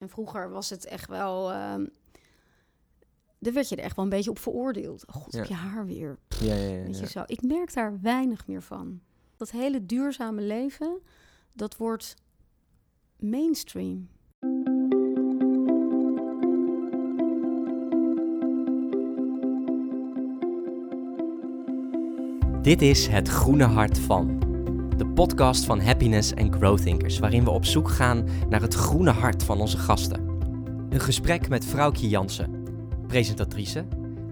En vroeger was het echt wel. ehm daar werd je er echt wel een beetje op veroordeeld. Oh, God, Ja. heb je haar weer. Ja, ja, ja. Weet je ja. zo. Ik merk daar weinig meer van. Dat hele duurzame leven, dat wordt mainstream. Dit is Het Groene Hart van. De podcast van Happiness and Growth Thinkers, waarin we op zoek gaan naar het groene hart van onze gasten. Een gesprek met Vrouwtje Jansen, presentatrice,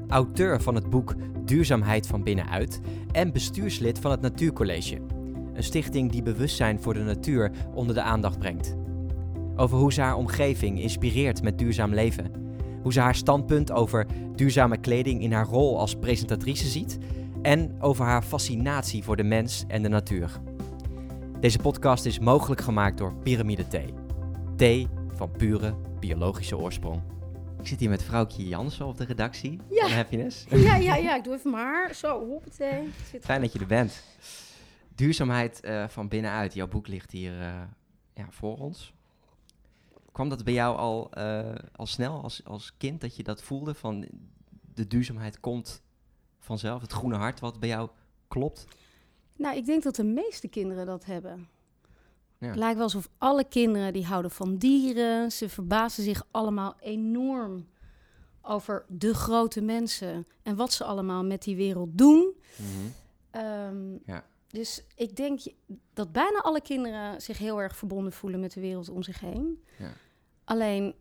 auteur van het boek Duurzaamheid van binnenuit en bestuurslid van het Natuurcollege. Een stichting die bewustzijn voor de natuur onder de aandacht brengt. Over hoe ze haar omgeving inspireert met duurzaam leven. Hoe ze haar standpunt over duurzame kleding in haar rol als presentatrice ziet en over haar fascinatie voor de mens en de natuur. Deze podcast is mogelijk gemaakt door Pyramide Thee. Thee van pure biologische oorsprong. Ik zit hier met vrouwtje Jansen op de redactie Ja. van Happiness. Ja, ja, ja. Ik doe even mijn haar. Zo, hoppatee. Zit Fijn dat je er bent. Duurzaamheid eh, van binnenuit. Jouw boek ligt hier eh, ja, voor ons. Kwam dat bij jou al, eh, al snel als, als kind dat je dat voelde? Van de duurzaamheid komt vanzelf, het groene hart wat bij jou klopt? Nou, ik denk dat de meeste kinderen dat hebben. Ja. Het lijkt wel alsof alle kinderen die houden van dieren. Ze verbazen zich allemaal enorm over de grote mensen en wat ze allemaal met die wereld doen. Ehm, Ja. Dus ik denk dat bijna alle kinderen zich heel erg verbonden voelen met de wereld om zich heen. Ja. Alleen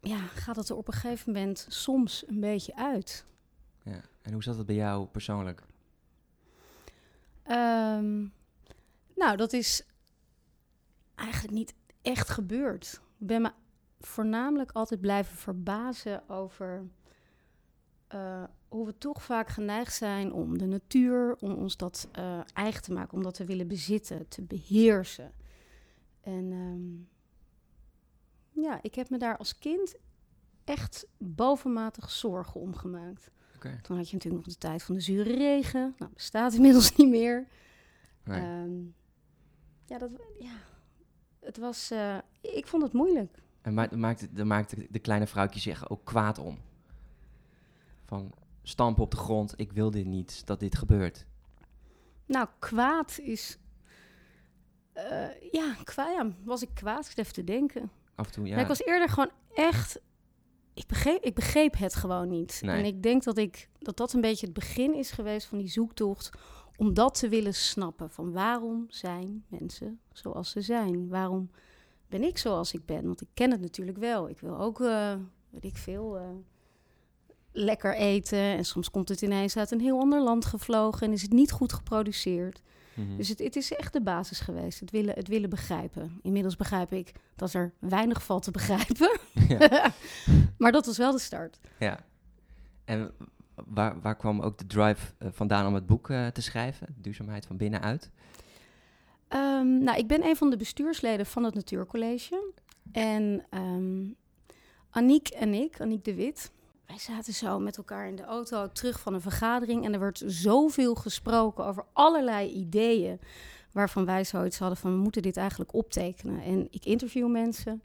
ja, gaat het er op een gegeven moment soms een beetje uit. Ja. En hoe zat het bij jou persoonlijk? Ehm, nou, dat is eigenlijk niet echt gebeurd. Ik ben me voornamelijk altijd blijven verbazen over eh, hoe we toch vaak geneigd zijn om de natuur, om ons dat eh, eigen te maken, om dat te willen bezitten, te beheersen. En ehm, ja, ik heb me daar als kind echt bovenmatig zorgen om gemaakt. Toen had je natuurlijk nog de tijd van de zure regen. Nou, bestaat inmiddels niet meer. Nee. Ehm, ja, dat, ja, het was... eh, ik vond het moeilijk. En ma maakte, daar maakte de kleine vrouwtje zich ook kwaad om. Van stampen op de grond, ik wil dit niet, dat dit gebeurt. Nou, kwaad is... eh, ja, kwaad, ja, was ik kwaad? Ik even te denken. Af en toe, ja. Ja. ik was eerder gewoon echt... Ik begreep, ik begreep het gewoon niet. Nee. En ik denk dat, ik, dat dat een beetje het begin is geweest van die zoektocht... om dat te willen snappen. Van waarom zijn mensen zoals ze zijn? Waarom ben ik zoals ik ben? Want ik ken het natuurlijk wel. Ik wil ook, eh, weet ik veel, eh, lekker eten. En soms komt het ineens uit een heel ander land gevlogen... en is het niet goed geproduceerd. Mhm. Dus het, het is echt de basis geweest, het willen, het willen begrijpen. Inmiddels begrijp ik dat er weinig valt te begrijpen. ja. maar dat was wel de start. ja. En waar, waar kwam ook de drive eh, vandaan om het boek eh, te schrijven? Duurzaamheid van binnenuit? Ehm, nou, ik ben een van de bestuursleden van het Natuurcollege. En ehm Aniek en ik, Aniek de Wit, wij zaten zo met elkaar in de auto terug van een vergadering. En er werd zoveel gesproken over allerlei ideeën. Waarvan wij zoiets hadden van, we moeten dit eigenlijk optekenen. En ik interview mensen.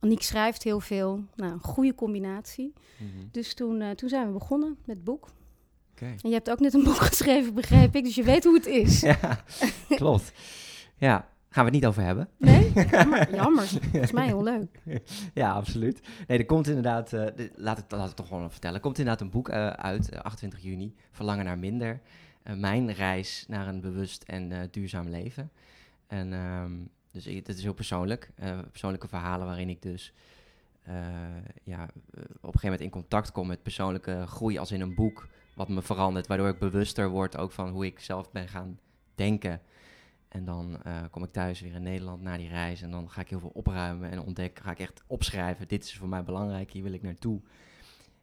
Aniek schrijft heel veel. Nou, een goede combinatie. Mhm. Dus toen, eh, toen zijn we begonnen met het boek. En je hebt ook net een boek geschreven, begreep ik. Dus je weet hoe het is. Ja, klopt. Ja, gaan we het niet over hebben. Nee? Jammer. Jammer. Volgens mij heel leuk. Ja, absoluut. Nee, er komt inderdaad, eh, de- laat, ik, laat ik toch gewoon vertellen. Er komt inderdaad een boek eh, uit, eh, 28 juni, Verlangen naar minder. Eh, mijn reis naar een bewust en eh, duurzaam leven. En ehm, dus ik, het is heel persoonlijk. eh, persoonlijke verhalen waarin ik dus eh, ja, eh, op een gegeven moment in contact kom met persoonlijke groei als in een boek. Wat me verandert, waardoor ik bewuster word ook van hoe ik zelf ben gaan denken. En dan eh, kom ik thuis weer in Nederland na die reis. En dan ga ik heel veel opruimen en ontdek, ga ik echt opschrijven. Dit is voor mij belangrijk, hier wil ik naartoe.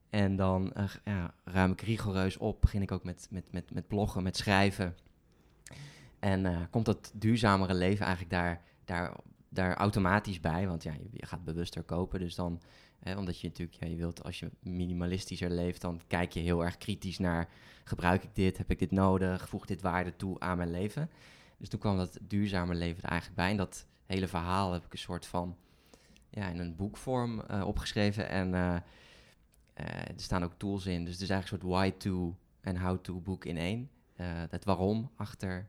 En dan eh, ja, ruim ik rigoureus op. Begin ik ook met, met, met, met bloggen, met schrijven. En eh, komt dat duurzamere leven eigenlijk daar, daar, daar automatisch bij. Want ja, je, gaat bewuster kopen. Dus dan, hè, omdat je natuurlijk, ja, je wilt als je minimalistischer leeft, dan kijk je heel erg kritisch naar: gebruik ik dit? Heb ik dit nodig? Voegt dit waarde toe aan mijn leven? Dus toen kwam dat duurzame leven er eigenlijk bij. En dat hele verhaal heb ik een soort van ja, in een boekvorm eh, opgeschreven. En eh, eh, er staan ook tools in. Dus het is eigenlijk een soort why-to en how-to boek in één. Het waarom achter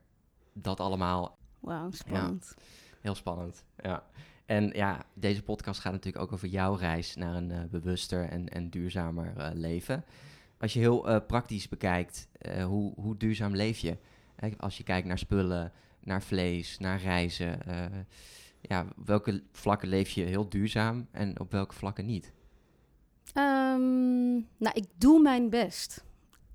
dat allemaal. Wauw, spannend. Heel spannend, ja. En ja, deze podcast gaat natuurlijk ook over jouw reis naar een bewuster en, en duurzamer leven. Als je heel praktisch bekijkt, hoe, hoe duurzaam leef je? Als je kijkt naar spullen, naar vlees, naar reizen. eh, ja, op welke vlakken leef je heel duurzaam en op welke vlakken niet? Ehm, nou, ik doe mijn best.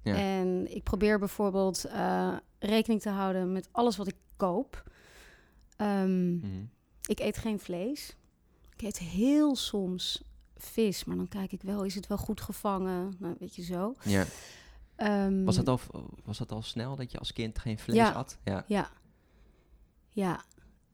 Ja. En ik probeer bijvoorbeeld eh, rekening te houden met alles wat ik koop. Ehm, Mhm. Ik eet geen vlees. Ik eet heel soms vis, maar dan kijk ik wel, is het wel goed gevangen? Nou, weet je zo. Ja. Ehm, Was, dat al, was dat al snel dat je als kind geen vlees Ja. at? Ja. Ja. Ja.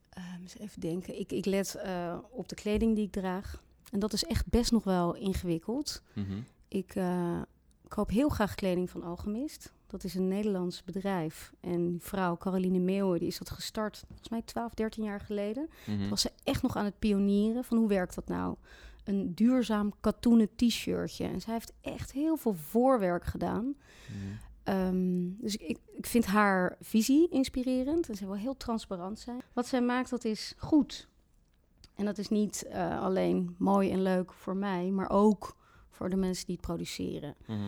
Ehm, eens even denken. Ik, ik let eh, op de kleding die ik draag. En dat is echt best nog wel ingewikkeld. Mhm. Ik eh, koop heel graag kleding van Alchemist. Dat is een Nederlands bedrijf. En vrouw Caroline Meeuwen, die is dat gestart volgens mij 12, 13 jaar geleden. Mhm. Toen was ze echt nog aan het pionieren van hoe werkt dat nou? Een duurzaam katoenen t-shirtje. En zij heeft echt heel veel voorwerk gedaan. Mhm. Ehm, dus ik, ik, vind haar visie inspirerend. En ze wil heel transparant zijn. Wat zij maakt, dat is goed. En dat is niet eh, alleen mooi en leuk voor mij, maar ook voor de mensen die het produceren. Mhm.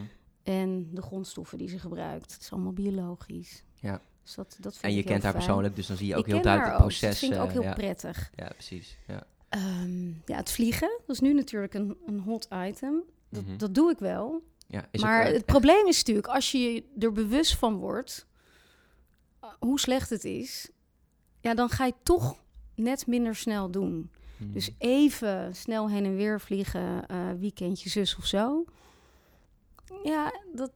En de grondstoffen die ze gebruikt. Het is allemaal biologisch. Ja. Dus dat, dat vind En je ik kent haar fijn. persoonlijk, dus dan zie je ook ik heel ken haar duidelijk het ook, dus proces. Dat vind ik ook heel ja. prettig. ja, precies. Ja. Ehm, ja, het vliegen, dat is nu natuurlijk een, een hot item. Dat, Mhm. dat doe ik wel. Ja, is maar eh, het echt- probleem is natuurlijk, als je er bewust van wordt, uh, hoe slecht het is, ja, dan ga je toch net minder snel doen. Mhm. Dus even snel heen en weer vliegen, eh, weekendje zus of zo. Ja, dat,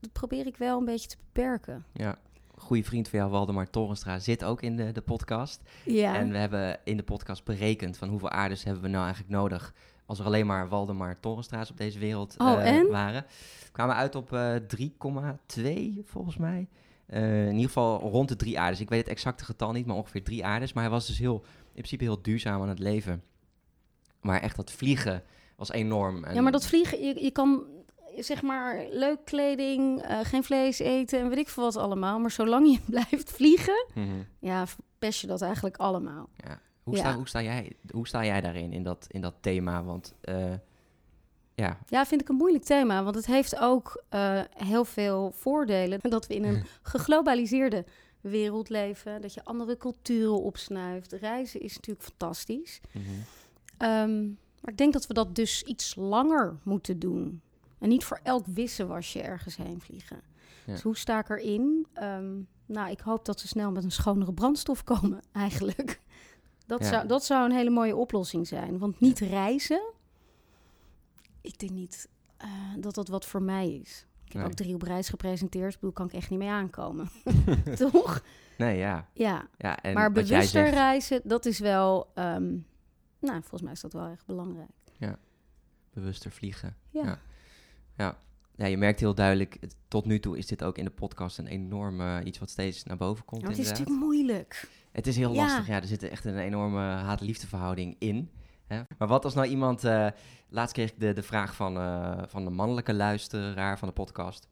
dat probeer ik wel een beetje te beperken. Ja, goede vriend van jou, Waldemar Torenstra, zit ook in de, de podcast. Ja, En we hebben in de podcast berekend van hoeveel aardes hebben we nou eigenlijk nodig als er alleen maar Waldemar Torenstra's op deze wereld Oh, en? waren. We kwamen uit op eh 3,2 volgens mij. Eh, in ieder geval rond de drie aardes. Ik weet het exacte getal niet, maar ongeveer drie aardes. Maar hij was dus heel, in principe heel duurzaam aan het leven. Maar echt dat vliegen was enorm. En ja, maar dat vliegen, je, je kan zeg maar leuk kleding, eh, geen vlees eten en weet ik veel wat allemaal. Maar zolang je blijft vliegen, Mhm. ja, verpest je dat eigenlijk allemaal. Ja. Hoe, Ja. Sta, hoe, sta jij, hoe sta jij daarin, in dat, in dat thema? Want eh, ja, Ja, vind ik een moeilijk thema, want het heeft ook eh, heel veel voordelen. Dat we in een geglobaliseerde wereld leven, dat je andere culturen opsnuift. Reizen is natuurlijk fantastisch. mhm. Ehm, maar ik denk dat we dat dus iets langer moeten doen. En niet voor elk wisselwasje ergens heen vliegen. Ja. Dus hoe sta ik erin? Ehm, nou, ik hoop dat ze snel met een schonere brandstof komen, eigenlijk. Dat, Ja. zou, dat zou een hele mooie oplossing zijn. Want niet reizen, ik denk niet eh, dat dat wat voor mij is. Ik heb Nee. ook drie op reis gepresenteerd. Ik bedoel, kan ik echt niet mee aankomen. Toch? nee, ja. Ja. ja en maar bewuster zegt, reizen, dat is wel... ehm, nou, volgens mij is dat wel erg belangrijk. bewuster vliegen. Ja. Ja. Ja. ja, je merkt heel duidelijk, het- tot nu toe is dit ook in de podcast een enorm eh, iets wat steeds naar boven komt. Het is natuurlijk moeilijk. Het is heel Ja. lastig, ja. Er zit echt een enorme haat-liefdeverhouding in. Hè? Maar wat als nou iemand... eh, laatst kreeg ik de, de vraag van, eh, van de mannelijke luisteraar van de podcast.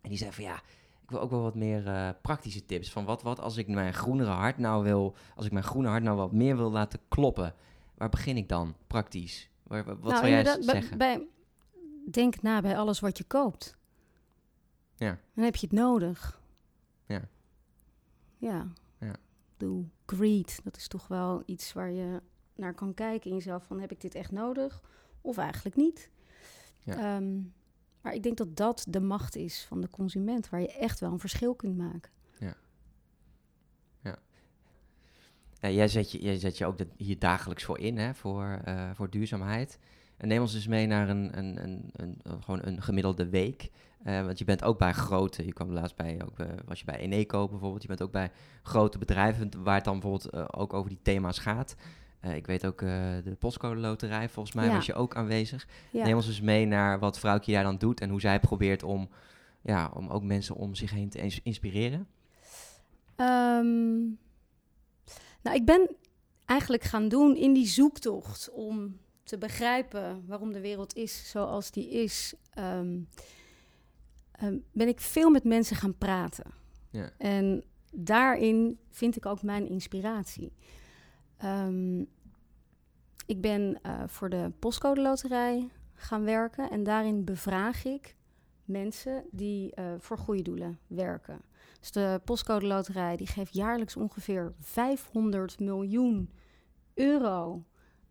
En die zei van ja, ik wil ook wel wat meer praktische tips. Van wat, wat als ik mijn groenere hart nou wil... Als ik mijn groene hart nou wat meer wil laten kloppen. Waar begin ik dan, praktisch? Waar, wat nou, zou jij zeggen? Bij, denk na bij alles wat je koopt. Ja. Dan heb je het nodig. Ja. Ja. Ja. Doe greed. Dat is toch wel iets waar je naar kan kijken in jezelf. Van heb ik dit echt nodig? Of eigenlijk niet. Ja. Ehm, maar ik denk dat dat de macht is van de consument. Waar je echt wel een verschil kunt maken. Ja, jij, zet je, jij zet je ook hier dagelijks voor in, hè, voor, eh, voor duurzaamheid. En neem ons eens mee naar een, een, een, een, gewoon een gemiddelde week. Eh, want je bent ook bij grote, je kwam laatst bij, ook, bij- was je bij Eneco bijvoorbeeld, je bent ook bij grote bedrijven waar het dan bijvoorbeeld eh, ook over die thema's gaat. Ik weet ook, de postcode loterij, volgens mij Ja. was je ook aanwezig. Ja. Neem ons eens mee naar wat vrouwtje daar dan doet en hoe zij probeert om, ja, om ook mensen om zich heen te ins- inspireren. Ehm, nou, ik ben eigenlijk gaan doen in die zoektocht om te begrijpen waarom de wereld is zoals die is, ehm, ehm, ben ik veel met mensen gaan praten. Ja. En daarin vind ik ook mijn inspiratie. Ehm, ik ben eh, voor de postcode loterij gaan werken en daarin bevraag ik mensen die eh, voor goede doelen werken. Dus de postcode loterij die geeft jaarlijks ongeveer 500 miljoen euro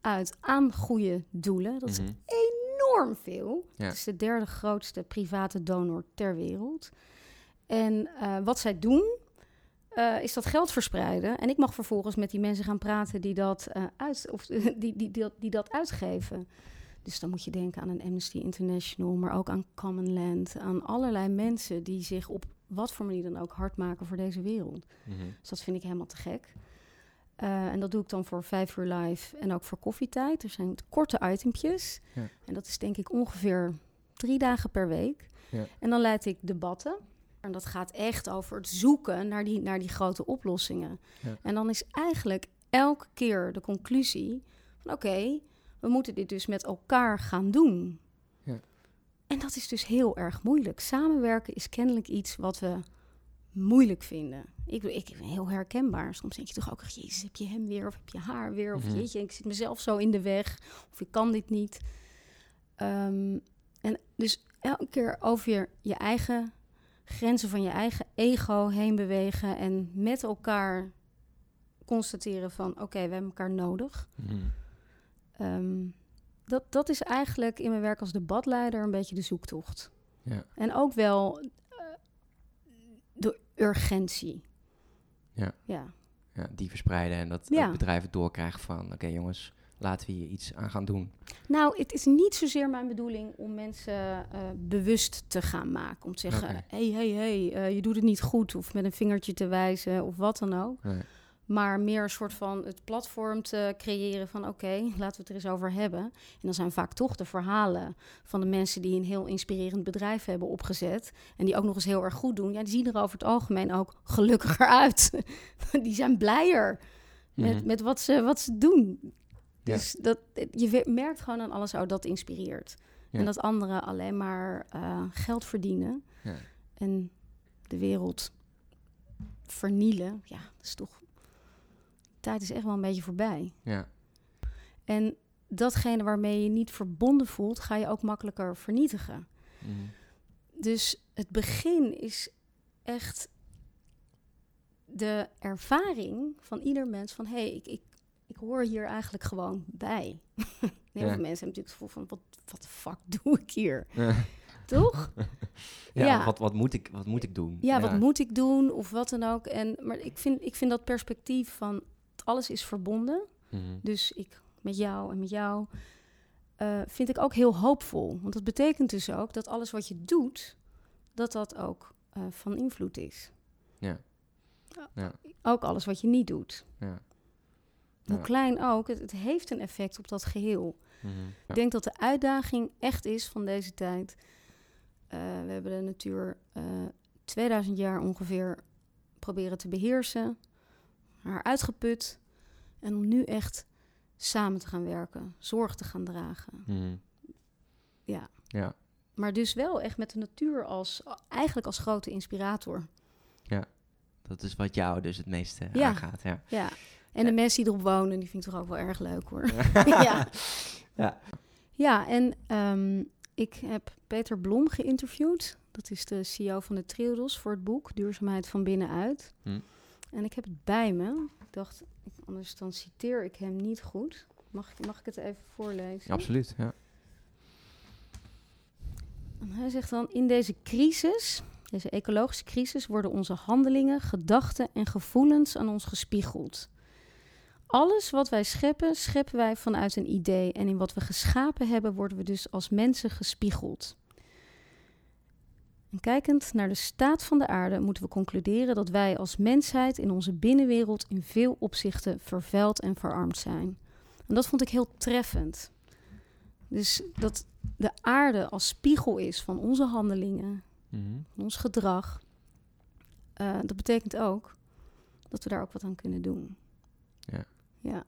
uit aan goede doelen. Dat is Mhm. enorm veel. Ja. Het is de derde grootste private donor ter wereld. En eh, wat zij doen, eh, is dat geld verspreiden. En ik mag vervolgens met die mensen gaan praten die dat, eh, uit, of, die, die, die, dat- die dat uitgeven. Dus dan moet je denken aan een Amnesty International, maar ook aan Common Land. Aan allerlei mensen die zich op wat voor manier dan ook hard maken voor deze wereld. Mhm. Dus dat vind ik helemaal te gek. Eh, en dat doe ik dan voor vijf uur live en ook voor koffietijd. Er zijn korte itempjes. Ja. En dat is denk ik ongeveer drie dagen per week. Ja. En dan leid ik debatten. En dat gaat echt over het zoeken naar die, naar die grote oplossingen. Ja. En dan is eigenlijk elke keer de conclusie van oké, we moeten dit dus met elkaar gaan doen. Ja. En dat is dus heel erg moeilijk. Samenwerken is kennelijk iets wat we moeilijk vinden. Ik, ik ben heel herkenbaar. Soms denk je toch ook, jezus, heb je hem weer of heb je haar weer? Of Mhm. jeetje, ik zit mezelf zo in de weg. Of ik kan dit niet. Ehm, en dus elke keer over je, je eigen grenzen van je eigen ego heen bewegen. En met elkaar constateren van, oké, we hebben elkaar nodig. Mhm. Ehm, dat, dat is eigenlijk in mijn werk als debatleider een beetje de zoektocht. Ja. En ook wel de urgentie. Ja. Ja. Ja, die verspreiden en dat Ja. het doorkrijgt van... oké jongens, laten we hier iets aan gaan doen. Nou, het is niet zozeer mijn bedoeling om mensen eh, bewust te gaan maken. Om te zeggen, Oké. hé, hé, hé, je doet het niet goed. Of met een vingertje te wijzen of wat dan ook. Nee. Maar meer een soort van het platform te creëren van... oké, laten we het er eens over hebben. En dan zijn vaak toch de verhalen van de mensen... die een heel inspirerend bedrijf hebben opgezet... en die ook nog eens heel erg goed doen... ja, die zien er over het algemeen ook gelukkiger uit. die zijn blijer met, Mhm. met wat, ze, wat ze doen. Ja. Dus dat, je merkt gewoon aan alles, oh, dat inspireert. Ja. En dat anderen alleen maar eh, geld verdienen... Ja. en de wereld vernielen. Ja, dat is toch... Tijd is echt wel een beetje voorbij. Ja. En datgene waarmee je niet verbonden voelt, ga je ook makkelijker vernietigen. Mhm. Dus het begin is echt de ervaring van ieder mens van... hé, hey, ik, ik, ik hoor hier eigenlijk gewoon bij. Heel Ja. veel mensen hebben natuurlijk het gevoel van... wat, wat de fuck doe ik hier? Ja, Toch? ja, Wat, wat, moet ik, wat moet ik doen? Ja, wat moet ik doen of wat dan ook. En, maar ik vind, ik vind dat perspectief van alles is verbonden. Mhm. Dus ik met jou en met jou eh, vind ik ook heel hoopvol. Want dat betekent dus ook dat alles wat je doet, dat dat ook eh, van invloed is. Ja. Ja. Ook alles wat je niet doet. Ja. Hoe Ja. klein ook, het, het heeft een effect op dat geheel. Mhm. Ik denk dat de uitdaging echt is van deze tijd. Eh, we hebben de natuur eh 2000 jaar ongeveer proberen te beheersen, haar uitgeput. En om nu echt samen te gaan werken, zorg te gaan dragen. Mhm. Ja. Ja. Maar dus wel echt met de natuur als, eigenlijk als grote inspirator. Dat is wat jou dus het meeste Ja. aangaat. Ja. Ja. En de mensen die erop wonen, die vind ik toch ook wel erg leuk hoor. ja. ja. Ja. Ja, en ehm, ik heb Peter Blom geïnterviewd. Dat is de CEO van de Triodos voor het boek Duurzaamheid van binnenuit. Hm. En ik heb het bij me. Ik dacht, anders dan citeer ik hem niet goed. Mag ik, mag ik het even voorlezen? Absoluut. Ja. En hij zegt dan, in deze crisis, deze ecologische crisis, worden onze handelingen, gedachten en gevoelens aan ons gespiegeld. Alles wat wij scheppen, scheppen wij vanuit een idee. En in wat we geschapen hebben, worden we dus als mensen gespiegeld. En kijkend naar de staat van de aarde, moeten we concluderen dat wij als mensheid in onze binnenwereld in veel opzichten vervuild en verarmd zijn. En dat vond ik heel treffend. Dus dat de aarde als spiegel is van onze handelingen, Mhm. van ons gedrag, eh, dat betekent ook dat we daar ook wat aan kunnen doen. Ja. Ja.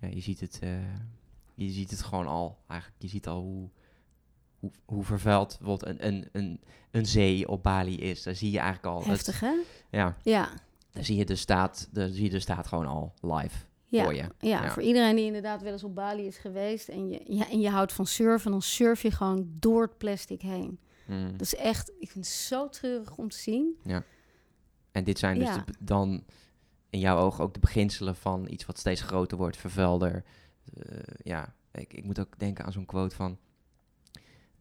ja, je ziet het, eh, je ziet het gewoon al. Eigenlijk, je ziet al hoe, hoe, hoe vervuild bijvoorbeeld een, een, een, een zee op Bali is. Daar zie je eigenlijk al. het- Heftig, hè? ja, Ja. daar zie je de staat, daar zie je de staat gewoon al live Ja. voor je. Ja, Ja. voor iedereen die inderdaad wel eens op Bali is geweest en je, ja, en je houdt van surfen, dan surf je gewoon door het plastic heen. Mm. Dat is echt, ik vind het zo treurig om te zien. En dit zijn dus Ja. de dan in jouw ogen ook de beginselen van iets wat steeds groter wordt, vervuilder. Eh, ja, ik, ik moet ook denken aan zo'n quote van,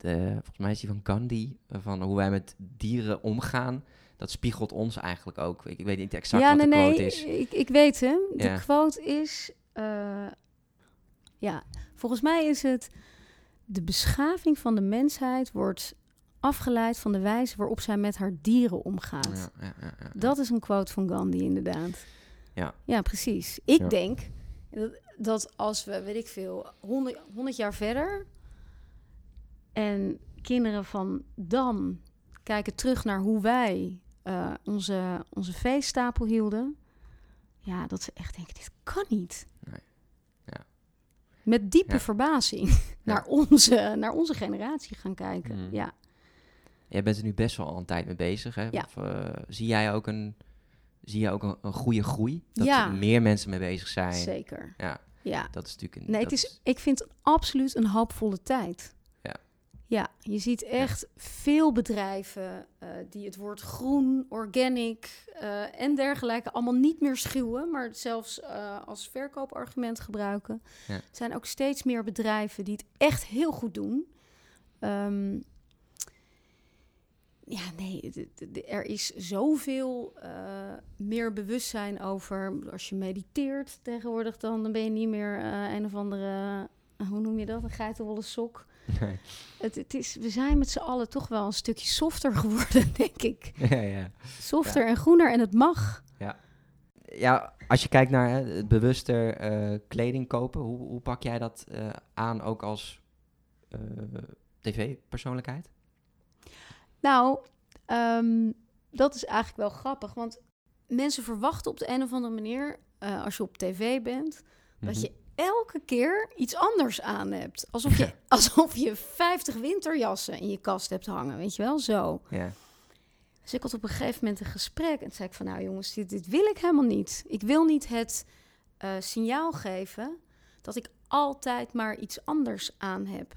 de, volgens mij is die van Gandhi, eh, van hoe wij met dieren omgaan. Dat spiegelt ons eigenlijk ook. Ik, ik weet niet exact ja, wat nee, de nee, quote is. Ik, ik weet hem. De quote is, eh, ja, volgens mij is het, de beschaving van de mensheid wordt afgeleid van de wijze waarop zij met haar dieren omgaat. Ja, ja, ja. Dat is een quote van Gandhi, inderdaad. Ja. Ja, precies. Ik denk dat, dat als we, weet ik veel, 100, 100 jaar verder en kinderen van dan kijken terug naar hoe wij eh, onze, onze veestapel hielden, ja, dat ze echt denken, dit kan niet. Nee. Ja. Met diepe Ja. verbazing naar, onze, naar onze generatie gaan kijken. Mm. Ja. Jij bent er nu best wel al een tijd mee bezig. Hè? Of, eh, zie jij ook een, zie jij ook een, een goede groei? Dat er meer mensen mee bezig zijn. zeker. Ja, Ja. dat is natuurlijk een. Nee, het is, ik vind het absoluut een hoopvolle tijd. Ja. Je ziet echt veel bedrijven eh, die het woord groen, organic eh, en dergelijke allemaal niet meer schuwen, maar het zelfs eh, als verkoopargument gebruiken. Ja. Er zijn ook steeds meer bedrijven die het echt heel goed doen. Ehm, ja, nee, er is zoveel meer bewustzijn over. Als je mediteert tegenwoordig, dan, ben je niet meer een of andere, hoe noem je dat, een geitenwolle sok. Nee. Het, het is, we zijn met z'n allen toch wel een stukje softer geworden, denk ik. ja, ja. Softer en groener en het mag. ja, als je kijkt naar hè, het bewuster eh, kleding kopen, hoe, hoe pak jij dat eh, aan ook als eh, tv-persoonlijkheid? Nou, ehm, dat is eigenlijk wel grappig, want mensen verwachten op de een of andere manier, als je op tv bent, dat Mhm. je elke keer iets anders aan hebt. Alsof je, alsof je 50 winterjassen in je kast hebt hangen, weet je wel, zo. Ja, Dus ik had op een gegeven moment een gesprek en zei ik van, nou jongens, dit, dit wil ik helemaal niet. Ik wil niet het eh, signaal geven dat ik altijd maar iets anders aan heb.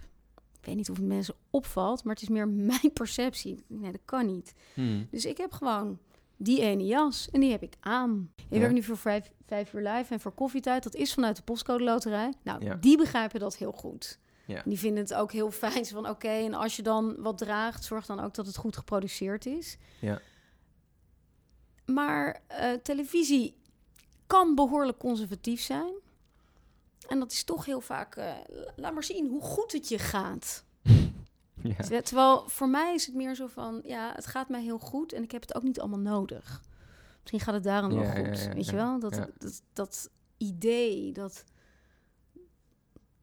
Ik weet niet of het mensen opvalt, maar het is meer mijn perceptie. Nee, dat kan niet. Hmm. Dus ik heb gewoon die ene jas en die heb ik aan. Ik Ja. werk nu voor vijf, vijf uur live en voor koffietijd. Dat is vanuit de postcode loterij. Nou, Ja. die begrijpen dat heel goed. Ja. Die vinden het ook heel fijn. Van oké, en als je dan wat draagt, zorg dan ook dat het goed geproduceerd is. Ja. Maar eh, televisie kan behoorlijk conservatief zijn. En dat is toch heel vaak, eh, laat maar zien hoe goed het je gaat. Ja. Terwijl- Terwijl voor mij is het meer zo van, ja, het gaat mij heel goed en ik heb het ook niet allemaal nodig. Misschien gaat het daarom wel Ja, ja, goed, ja, weet je ja, wel? Dat, ja. dat, dat idee, dat,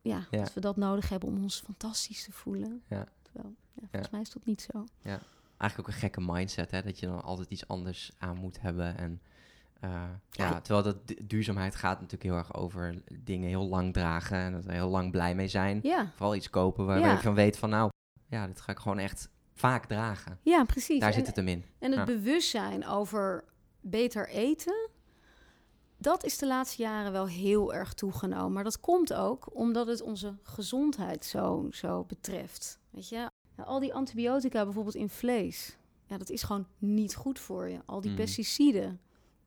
ja, Ja. dat we dat nodig hebben om ons fantastisch te voelen. Ja. Terwijl, ja, volgens mij is dat niet zo. Eigenlijk ook een gekke mindset, hè? Dat je dan altijd iets anders aan moet hebben. En eh, ja, terwijl dat du- duurzaamheid gaat natuurlijk heel erg over dingen heel lang dragen en er heel lang blij mee zijn. Ja, Vooral iets kopen waar Ja. je van weet van nou, ja, dit ga ik gewoon echt vaak dragen. ja precies. Daar en, zit het hem in. en het ja. bewustzijn over beter eten, dat is de laatste jaren wel heel erg toegenomen. Maar dat komt ook omdat het onze gezondheid zo, zo betreft. Weet je, al die antibiotica bijvoorbeeld in vlees, ja, dat is gewoon niet goed voor je. Al die Mm. pesticiden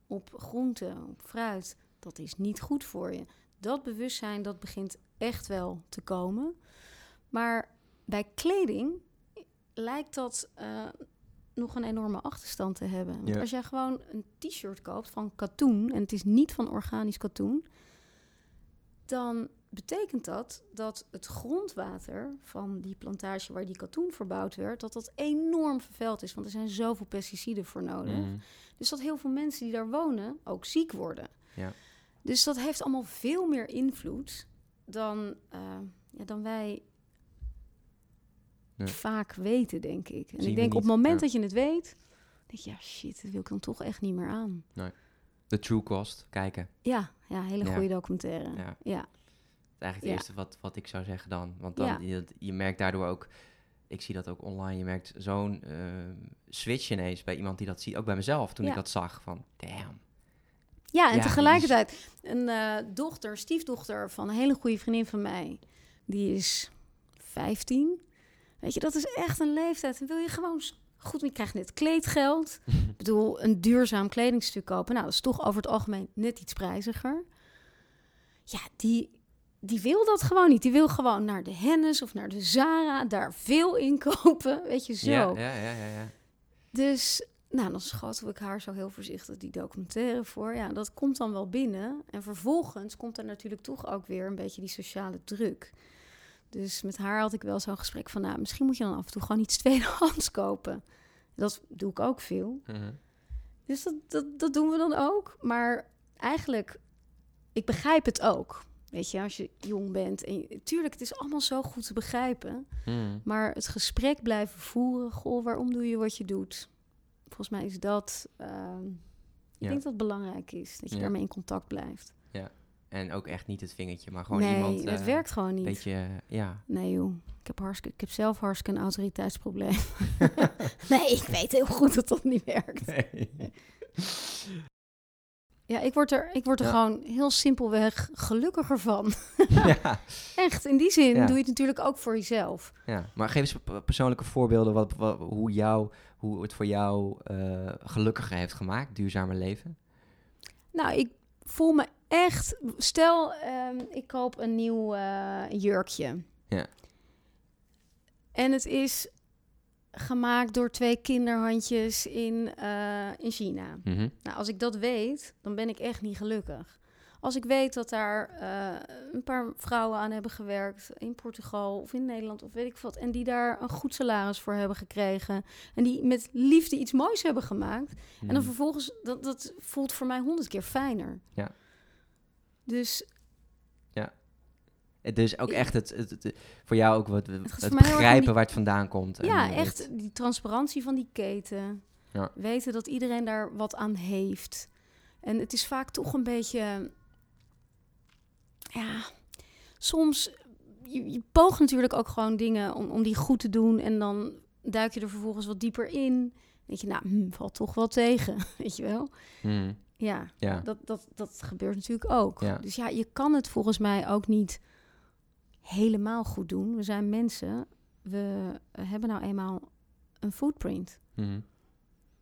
op groenten, op fruit, dat is niet goed voor je. Dat bewustzijn, dat begint echt wel te komen. Maar bij kleding lijkt dat eh, nog een enorme achterstand te hebben. Want Ja. als jij gewoon een t-shirt koopt van katoen... en het is niet van organisch katoen... dan betekent dat dat het grondwater van die plantage waar die katoen verbouwd werd... dat dat enorm vervuild is, want er zijn zoveel pesticiden voor nodig. Mm. Dus dat heel veel mensen die daar wonen ook ziek worden. Ja. Dus dat heeft allemaal veel meer invloed dan, eh, ja, dan wij Ja. vaak weten, denk ik. En Zien ik denk op het moment dat je het weet, denk je, ja shit, dat wil ik dan toch echt niet meer aan. Nee. The True Cost, kijken. Ja, ja hele goede documentaire. Ja. Ja. Eigenlijk het eerste wat, wat ik zou zeggen dan. Want dan, je, je merkt daardoor ook, ik zie dat ook online, je merkt zo'n ehm, switch ineens bij iemand die dat ziet. Ook bij mezelf, toen Ja. ik dat zag. Van, damn. Ja, en Ja, tegelijkertijd een eh, dochter, stiefdochter van een hele goede vriendin van mij. Die is 15. Weet je, dat is echt een leeftijd. Dan wil je gewoon goed, je krijgt net kleedgeld. Ik bedoel, een duurzaam kledingstuk kopen. Nou, dat is toch over het algemeen net iets prijziger. Ja, die, die wil dat gewoon niet. Die wil gewoon naar de Hennes of naar de Zara, daar veel inkopen. Weet je, zo. Ja, ja, ja, ja, ja. Dus, nou, dan schotel ik haar zo heel voorzichtig die documentaire voor. Ja, dat komt dan wel binnen. En vervolgens komt er natuurlijk toch ook weer een beetje die sociale druk. Dus met haar had ik wel zo'n gesprek van, nou, misschien moet je dan af en toe gewoon iets tweedehands kopen. Dat doe ik ook veel. Mhm. Dus dat, dat, dat doen we dan ook. Maar eigenlijk, ik begrijp het ook. Weet je, als je jong bent. En tuurlijk, het is allemaal zo goed te begrijpen. Mhm. Maar het gesprek blijven voeren. Goh, waarom doe je wat je doet? Volgens mij is dat. ehm, ik Ja. denk dat het belangrijk is. Dat je Ja. daarmee in contact blijft. En ook echt niet het vingertje, maar gewoon nee, iemand... het eh, werkt gewoon niet. Beetje, eh, ja. Nee joh, ik heb, hartstikke, ik heb zelf hartstikke een autoriteitsprobleem. nee, ik weet heel goed dat dat niet werkt. Ja, ik word er, ik word er Ja. gewoon heel simpelweg gelukkiger van. ja. Echt, in die zin Ja. doe je het natuurlijk ook voor jezelf. Ja, maar geef eens persoonlijke voorbeelden wat, wat, hoe, jou, hoe het voor jou eh, gelukkiger heeft gemaakt, duurzamer leven. Nou, ik voel me echt. Stel, ehm, ik koop een nieuw eh, jurkje. Ja. En het is gemaakt door twee kinderhandjes in, eh, in China. Mhm. Nou, als ik dat weet, dan ben ik echt niet gelukkig. Als ik weet dat daar eh, een paar vrouwen aan hebben gewerkt in Portugal of in Nederland of weet ik wat, en die daar een goed salaris voor hebben gekregen en die met liefde iets moois hebben gemaakt, en dan Mhm. vervolgens, dat, dat voelt voor mij honderd keer fijner. Ja. Dus Het is ook echt het, het, het- voor jou ook wat, het, begrijpen die- waar het vandaan komt. ja, echt die transparantie van die keten. Ja. Weten dat iedereen daar wat aan heeft. En het is vaak toch een beetje... Ja, soms... Je, je poogt natuurlijk ook gewoon dingen om, om die goed te doen. En dan duik je er vervolgens wat dieper in. Denk je, nou, hm, valt toch wel tegen. Weet je wel? Mhm. Ja, Ja, dat, dat, dat gebeurt natuurlijk ook. Ja. Dus ja, je kan het volgens mij ook niet helemaal goed doen. We zijn mensen. We hebben nou eenmaal een footprint. Mhm.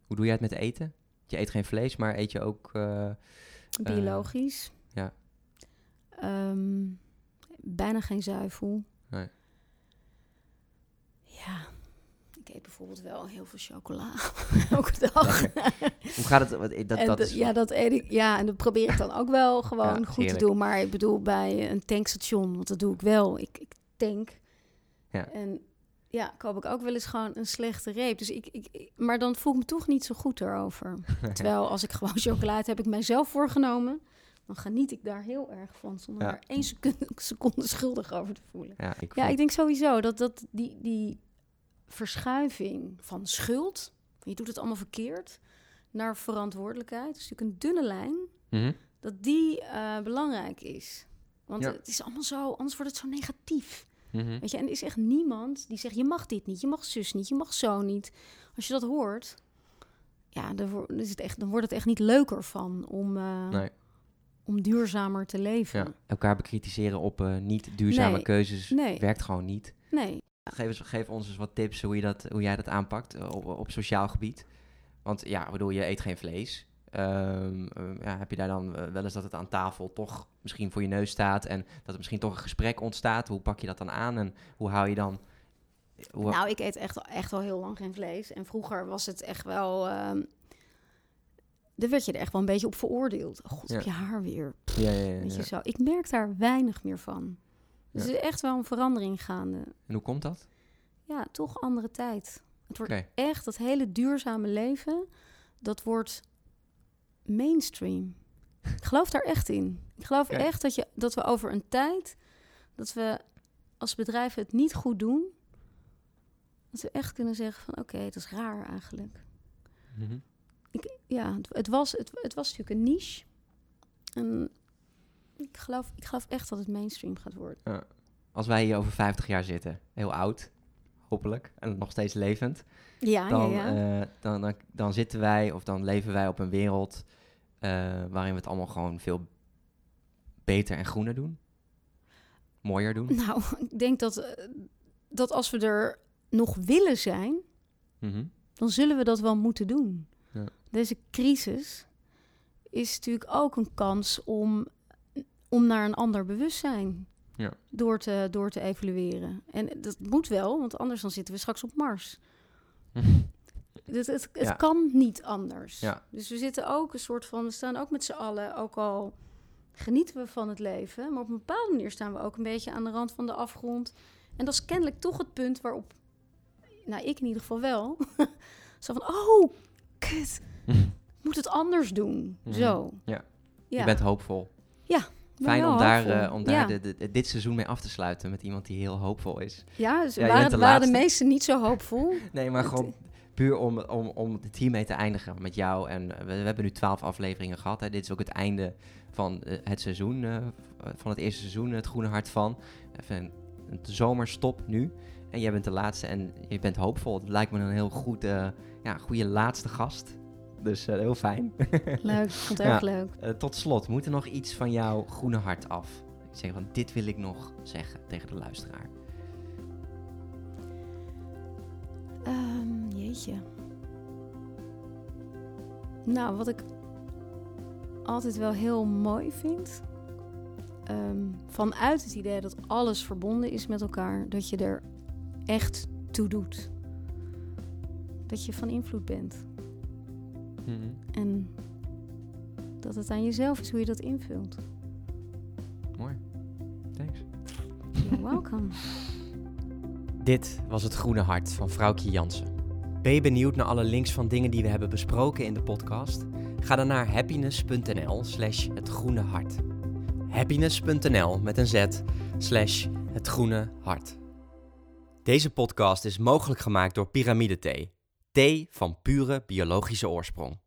Hoe doe jij het met eten? Je eet geen vlees, maar eet je ook... eh, Biologisch. ja. Ehm, bijna geen zuivel. Nee. Ja, ik eet bijvoorbeeld wel heel veel chocola. Elke dag. hoe gaat het? wat- Dat, dat is, ja, dat eet ik. Ja, en dat probeer ik dan ook wel gewoon Ja, goed heerlijk. te doen. Maar ik bedoel, bij een tankstation, want dat doe ik wel. Ik, ik tank. Ja. En ja, koop ik ook wel eens gewoon een slechte reep. Dus ik, ik, ik- maar dan voel ik me toch niet zo goed erover. Terwijl als ik gewoon chocolade heb ik mijzelf voorgenomen, dan geniet ik daar heel erg van. Zonder Ja. daar één seconde, seconde schuldig over te voelen. ja, ik Ja, ik denk sowieso dat, dat die, die verschuiving van schuld, je doet het allemaal verkeerd, naar verantwoordelijkheid, is natuurlijk een dunne lijn, Mhm. dat die eh, belangrijk is. Want Ja. het is allemaal zo, anders wordt het zo negatief. Mhm. Weet je, en er is echt niemand die zegt, je mag dit niet, je mag zus niet, je mag zo niet. Als je dat hoort, ja, dan, is het echt, dan wordt het echt niet leuker van om, eh, Nee. Om duurzamer te leven. Ja, elkaar bekritiseren op eh, niet duurzame Nee. keuzes Nee. werkt gewoon niet. Nee, Geef, eens, geef ons eens wat tips hoe, je dat, hoe jij dat aanpakt eh, op, op sociaal gebied. Want ja, bedoel, je eet geen vlees. Ehm, eh, ja, heb je daar dan eh, wel eens dat het aan tafel toch misschien voor je neus staat en dat er misschien toch een gesprek ontstaat? Hoe pak je dat dan aan en hoe hou je dan... Hoe, Nou, ik eet echt, echt al heel lang geen vlees. En vroeger was het echt wel... ehm daar werd je er echt wel een beetje op veroordeeld. Oh, god, Ja. heb je haar weer. ja, ja, ja, Weet je zo. Ik merk daar weinig meer van. Dus er is echt wel een verandering gaande. En hoe komt dat? Ja, toch andere tijd. Het wordt echt, dat hele duurzame leven, dat wordt mainstream. Ik geloof daar echt in. Ik geloof echt dat, je, dat we over een tijd, dat we als bedrijven het niet goed doen, dat we echt kunnen zeggen van oké, het is raar eigenlijk. Mhm. Ik, ja, het, het was, het, het was natuurlijk een niche. En ik geloof, ik geloof echt dat het mainstream gaat worden. Als wij hier over 50 jaar zitten, heel oud, hopelijk, en nog steeds levend, Ja, dan, ja, ja. eh, dan, dan, dan zitten wij of dan leven wij op een wereld eh, waarin we het allemaal gewoon veel beter en groener doen. Mooier doen. Nou, ik denk dat, eh, dat als we er nog willen zijn, Mhm. dan zullen we dat wel moeten doen. Deze crisis is natuurlijk ook een kans om, om naar een ander bewustzijn Ja. door, te, door te evalueren. En dat moet wel, want anders dan zitten we straks op Mars. Het, het, het Ja. kan niet anders. Ja. Dus we zitten ook een soort van, we staan ook met z'n allen, ook al genieten we van het leven, maar op een bepaalde manier staan we ook een beetje aan de rand van de afgrond. En dat is kennelijk toch het punt waarop, nou ik in ieder geval wel, zo van, oh, kut, moet het anders doen. Mhm. Zo. Ja. ja. Je bent hoopvol. Ben Fijn wel om daar, eh, om daar ja. de, dit seizoen mee af te sluiten met iemand die heel hoopvol is. Ja, dus Ja, waren, de waren de meesten niet zo hoopvol? Nee, maar gewoon puur om, om, om het hiermee te eindigen met jou. En eh, we, we hebben nu twaalf afleveringen gehad. Hè. Dit is ook het einde van eh, het seizoen, eh, van het eerste seizoen, het Groene Hart van. Even een, een zomerstop nu. En jij bent de laatste en je bent hoopvol. Het lijkt me een heel goed, eh, ja, goede laatste gast. Dus eh, heel fijn. Leuk, ik vond het Ja. erg leuk. Eh, tot slot, moet er nog iets van jouw groene hart af? Ik zeg van, dit wil ik nog zeggen tegen de luisteraar. Ehm, jeetje. Nou, wat ik altijd wel heel mooi vind. ehm, vanuit het idee dat alles verbonden is met elkaar, dat je er echt toe doet. Dat je van invloed bent. En dat het aan jezelf is hoe je dat invult. Mooi. Thanks. You're welcome. Dit was het Groene Hart van Vrouwtje Jansen. Ben je benieuwd naar alle links van dingen die we hebben besproken in de podcast? Ga dan naar happiness.nl slash het groene hart. Happiness.nl met een z slash het groene hart. Deze podcast is mogelijk gemaakt door Pyramide Thee. Thee van pure biologische oorsprong.